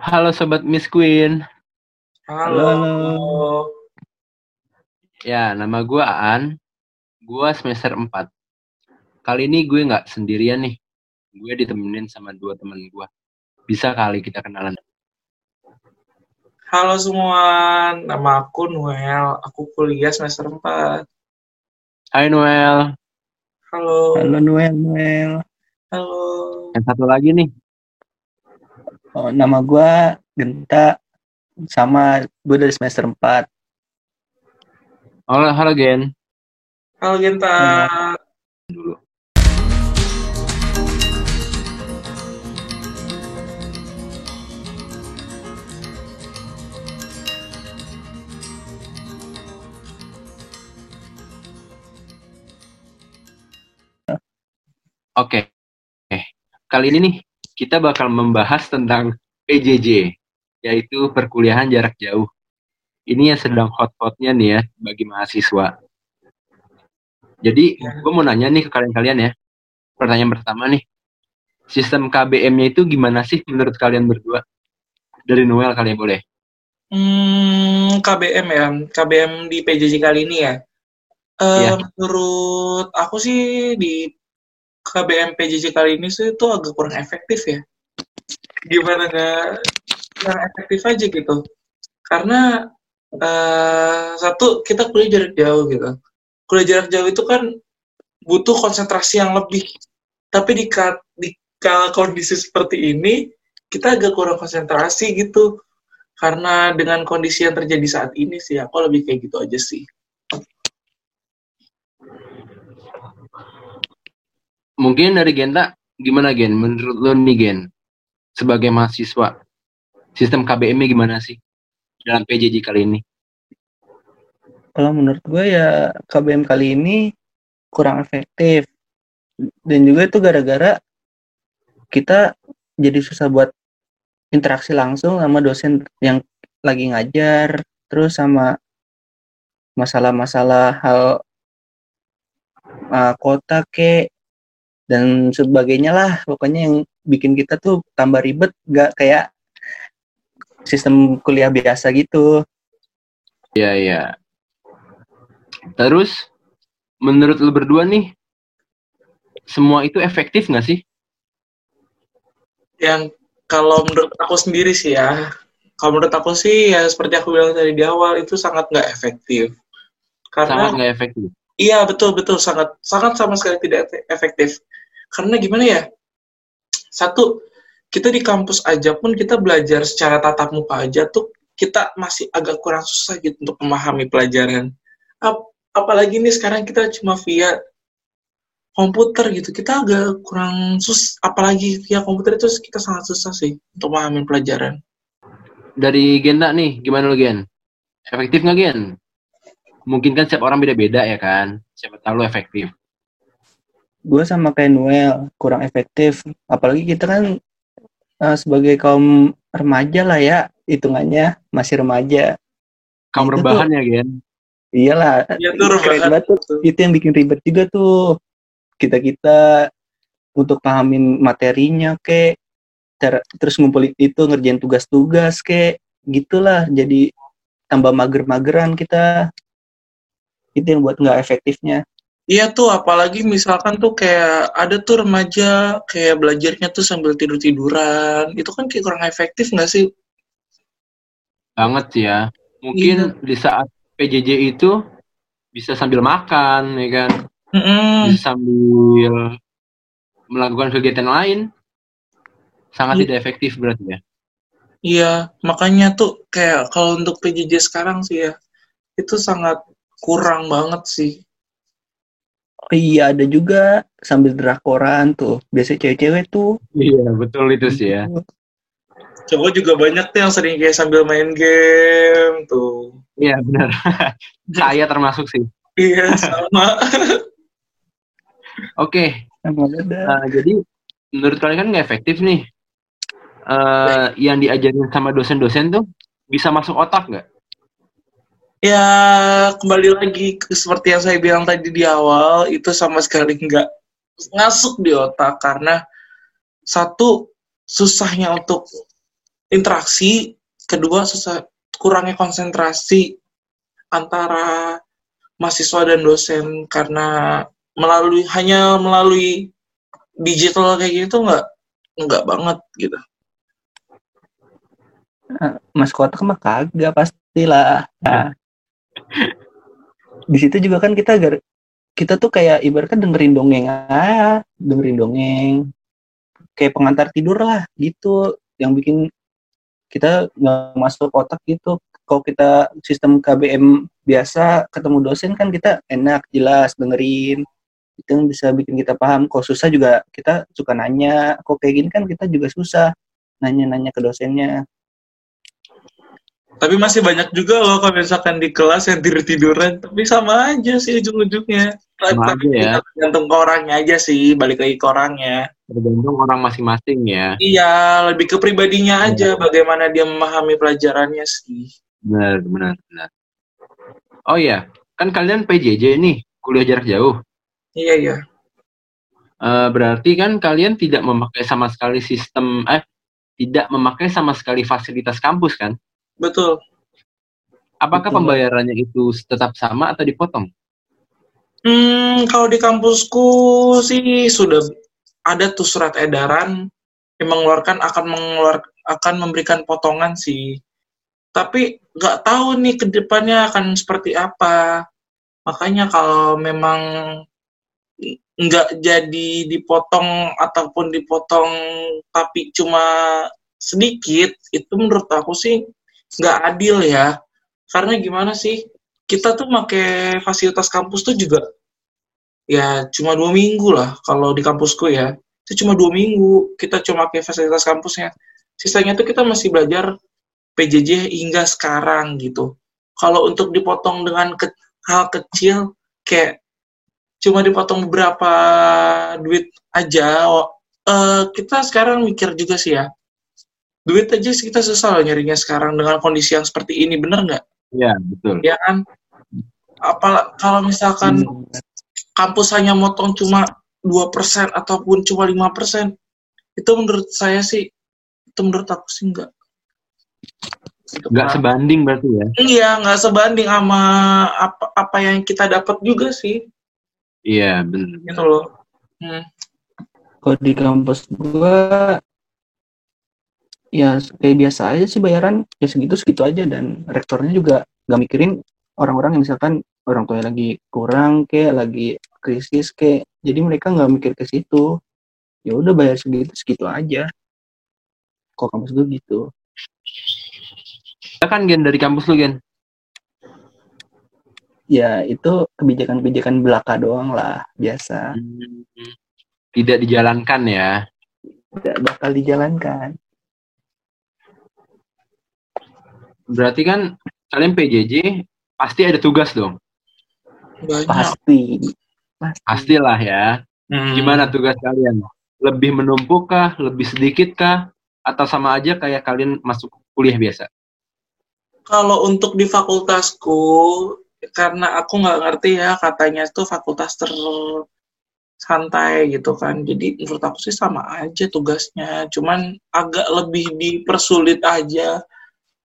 Halo Sobat Miss Queen. Halo. Halo. Ya, nama gue Aan. Gue semester 4. Kali ini gue nggak sendirian nih. Gue ditemenin sama dua temen gue. Bisa kali kita kenalan. Halo semua, nama aku Noel. Aku kuliah semester 4. Hai Noel. Halo. Halo Noel, Noel. Halo. Yang satu lagi nih. Oh, nama gua Genta. Sama gue dari semester 4. Halo, halo Gen. Halo Genta. Dulu. Oke. Eh, kali ini nih kita bakal membahas tentang PJJ, yaitu perkuliahan jarak jauh. Ini yang sedang hot-hotnya nih ya bagi mahasiswa. Jadi, gue mau nanya nih ke kalian-kalian ya. Pertanyaan pertama nih, sistem KBM-nya itu gimana sih menurut kalian berdua? Dari Noel kalian boleh. Hmm, KBM ya. KBM di PJJ kali ini ya. Eh, Iya. Menurut aku sih di KBM PJJ kali ini sih itu agak kurang efektif ya. Gimana nggak kurang efektif aja gitu. Karena eh, satu kita kuliah jarak jauh gitu. Kuliah jarak jauh itu kan butuh konsentrasi yang lebih. Tapi di di kondisi seperti ini kita agak kurang konsentrasi gitu. Karena dengan kondisi yang terjadi saat ini sih aku lebih kayak gitu aja sih. Mungkin dari Genta, gimana Gen? Menurut lo nih Gen, sebagai mahasiswa, sistem KBM-nya gimana sih dalam PJJ kali ini? Kalau menurut gue ya KBM kali ini kurang efektif. Dan juga itu gara-gara kita jadi susah buat interaksi langsung sama dosen yang lagi ngajar, terus sama masalah-masalah hal uh, kota ke dan sebagainya lah pokoknya yang bikin kita tuh tambah ribet gak kayak sistem kuliah biasa gitu Iya, iya. Terus, menurut lo berdua nih, semua itu efektif nggak sih? yang kalau menurut aku sendiri sih ya kalau menurut aku sih ya seperti aku bilang tadi di awal itu sangat nggak efektif Sangat karena nggak efektif. iya betul betul sangat sangat sama sekali tidak efe- efektif karena gimana ya satu kita di kampus aja pun kita belajar secara tatap muka aja tuh kita masih agak kurang susah gitu untuk memahami pelajaran Ap- apalagi nih sekarang kita cuma via komputer gitu kita agak kurang sus apalagi via komputer itu kita sangat susah sih untuk memahami pelajaran Dari Genta nih, gimana lo Gen? Efektif nggak Gen? Mungkin kan setiap orang beda-beda ya kan? Siapa tahu lo efektif. Gue sama kayak Noel kurang efektif. Apalagi kita kan uh, sebagai kaum remaja lah ya hitungannya. Masih remaja. Kamu Itu rebahan ya Gen? iyalah Iya tuh, keren rebahan. banget tuh. itu yang bikin ribet juga tuh. Kita kita untuk pahamin materinya ke ter- terus ngumpulin itu ngerjain tugas-tugas ke gitulah jadi tambah mager-mageran kita. Itu yang buat nggak efektifnya Iya tuh, apalagi misalkan tuh kayak ada tuh remaja kayak belajarnya tuh sambil tidur-tiduran. Itu kan kayak kurang efektif nggak sih? Banget ya. Mungkin di saat PJJ itu bisa sambil makan, ya kan? Mm-mm. Bisa sambil melakukan kegiatan lain. Sangat Iya. tidak efektif berarti ya. Iya, makanya tuh kayak kalau untuk PJJ sekarang sih ya, itu sangat kurang banget sih. Oh, iya ada juga sambil drakoran tuh biasanya cewek-cewek tuh Iya, betul itu sih ya. Cowok juga banyak tuh yang sering kayak sambil main game tuh. Iya, benar. Saya termasuk sih. Iya, sama. Oke, sama ada Nah, jadi menurut kalian kan nggak efektif nih. Eh, yang diajarin sama dosen-dosen tuh bisa masuk otak nggak? Ya, kembali lagi ke seperti yang saya bilang tadi di awal, itu sama sekali nggak ngasuk di otak karena satu susahnya untuk interaksi, kedua susah kurangnya konsentrasi antara mahasiswa dan dosen karena melalui hanya melalui digital kayak gitu nggak nggak banget gitu. Mas kotak mah kagak pastilah. Nah, di situ juga kan kita gar kita tuh kayak ibaratnya dengerin dongeng ah, dengerin dongeng. Kayak pengantar tidur lah gitu. Yang bikin kita nggak masuk otak gitu. Kalau kita sistem KBM biasa ketemu dosen kan kita enak jelas dengerin. Itu yang bisa bikin kita paham. Kalau susah juga kita suka nanya. Kok kayak gini kan kita juga susah nanya-nanya ke dosennya Tapi masih banyak juga loh kalau misalkan di kelas yang tidur tiduran, tapi sama aja sih ujung-ujungnya. Tapi aja ya. Tergantung ke orangnya aja sih, balik lagi ke orangnya. Tergantung orang masing-masing ya. Iya, lebih ke pribadinya aja, bagaimana dia memahami pelajarannya sih. Benar, benar, benar. Oh iya, kan kalian PJJ nih, kuliah jarak jauh. Iya, iya. Eh, berarti kan kalian tidak memakai sama sekali sistem, eh, tidak memakai sama sekali fasilitas kampus kan? Betul. Apakah Betul. pembayarannya itu tetap sama atau dipotong? Hmm, kalau di kampusku sih sudah ada tuh surat edaran yang mengeluarkan akan mengeluar akan memberikan potongan sih. Tapi nggak tahu nih ke depannya akan seperti apa. Makanya kalau memang nggak jadi dipotong ataupun dipotong tapi cuma sedikit, itu menurut aku sih nggak adil ya. Karena gimana sih? Kita tuh pakai fasilitas kampus tuh juga ya cuma dua minggu lah kalau di kampusku ya itu cuma dua minggu kita cuma pakai fasilitas kampusnya sisanya tuh kita masih belajar PJJ hingga sekarang gitu kalau untuk dipotong dengan ke- hal kecil kayak cuma dipotong beberapa duit aja oh, eh, kita sekarang mikir juga sih ya duit aja sih kita susah loh nyarinya sekarang dengan kondisi yang seperti ini bener nggak Ya, betul. ya kan apa kalau misalkan kampus hanya motong cuma 2% ataupun cuma 5%, itu menurut saya sih, itu menurut aku sih enggak. Gitu Nggak kan. sebanding berarti ya? Iya, nggak sebanding sama apa, apa yang kita dapat juga sih, Iya, benar. gitu loh. Hmm. kalau di kampus gua ya kayak biasa aja sih bayaran. Ya segitu segitu aja. Dan rektornya juga nggak mikirin orang-orang yang misalkan orang tuanya lagi kurang kayak lagi krisis kayak jadi mereka nggak mikir ke situ. Ya udah bayar segitu segitu aja. Kok kampus gue gitu? Ya kan Gen dari kampus lu Gen? ya itu kebijakan-kebijakan belaka doang lah biasa. Hmm, Tidak dijalankan ya. tidak bakal dijalankan Berarti kan kalian PJJ pasti ada tugas dong. Banyak. pasti pasti Pastilah ya. Hmm. Gimana tugas kalian? Lebih menumpuk kah? Lebih sedikit kah? Atau sama aja kayak kalian masuk kuliah biasa? Kalau untuk di fakultasku, karena aku nggak ngerti ya, katanya itu fakultas tersantai gitu kan. Jadi menurut aku sih sama aja tugasnya. Cuman agak lebih dipersulit aja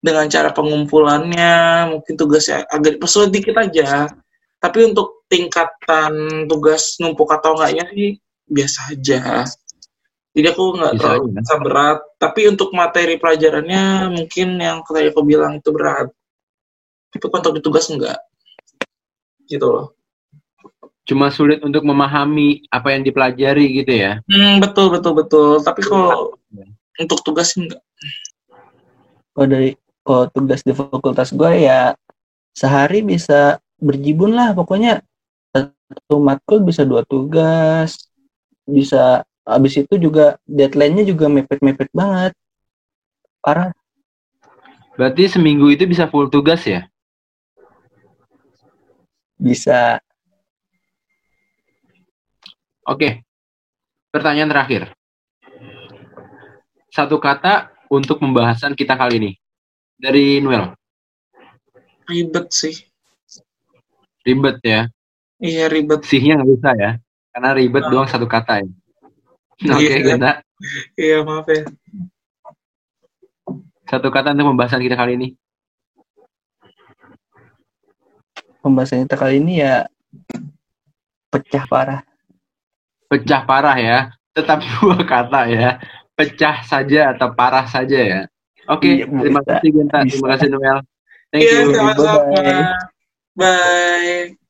dengan cara pengumpulannya. Mungkin tugasnya agak dipersulit dikit aja. Tapi untuk tingkatan tugas numpuk atau enggaknya sih biasa aja. Jadi aku nggak terlalu merasa berat. Tapi untuk materi pelajarannya mungkin yang tadi aku bilang itu berat. Tapi untuk tugas enggak. Gitu loh. Cuma sulit untuk memahami apa yang dipelajari gitu ya. Hmm, betul, betul, betul. Tapi kalau untuk tugas enggak. kalau dari kalau tugas di fakultas gue ya sehari bisa berjibun lah pokoknya satu matkul bisa dua tugas bisa habis itu juga deadline-nya juga mepet-mepet banget parah Berarti seminggu itu bisa full tugas ya? bisa Oke. Pertanyaan terakhir. Satu kata untuk pembahasan kita kali ini. Dari Noel. Ribet sih. Ribet ya. Iya, ribet. Sihnya nggak bisa ya. Karena ribet Ah. doang satu kata ya. Oke, Iya. Genta. Iya, maaf ya. Satu kata untuk pembahasan kita kali ini. Pembahasan kita kali ini ya pecah parah. Pecah parah ya. Tetap dua kata ya. Pecah saja atau parah saja ya. Oke, Iya, terima kasih Genta. Terima kasih Noel. Thank Iya, you. sama-sama. Bye-bye. Bye.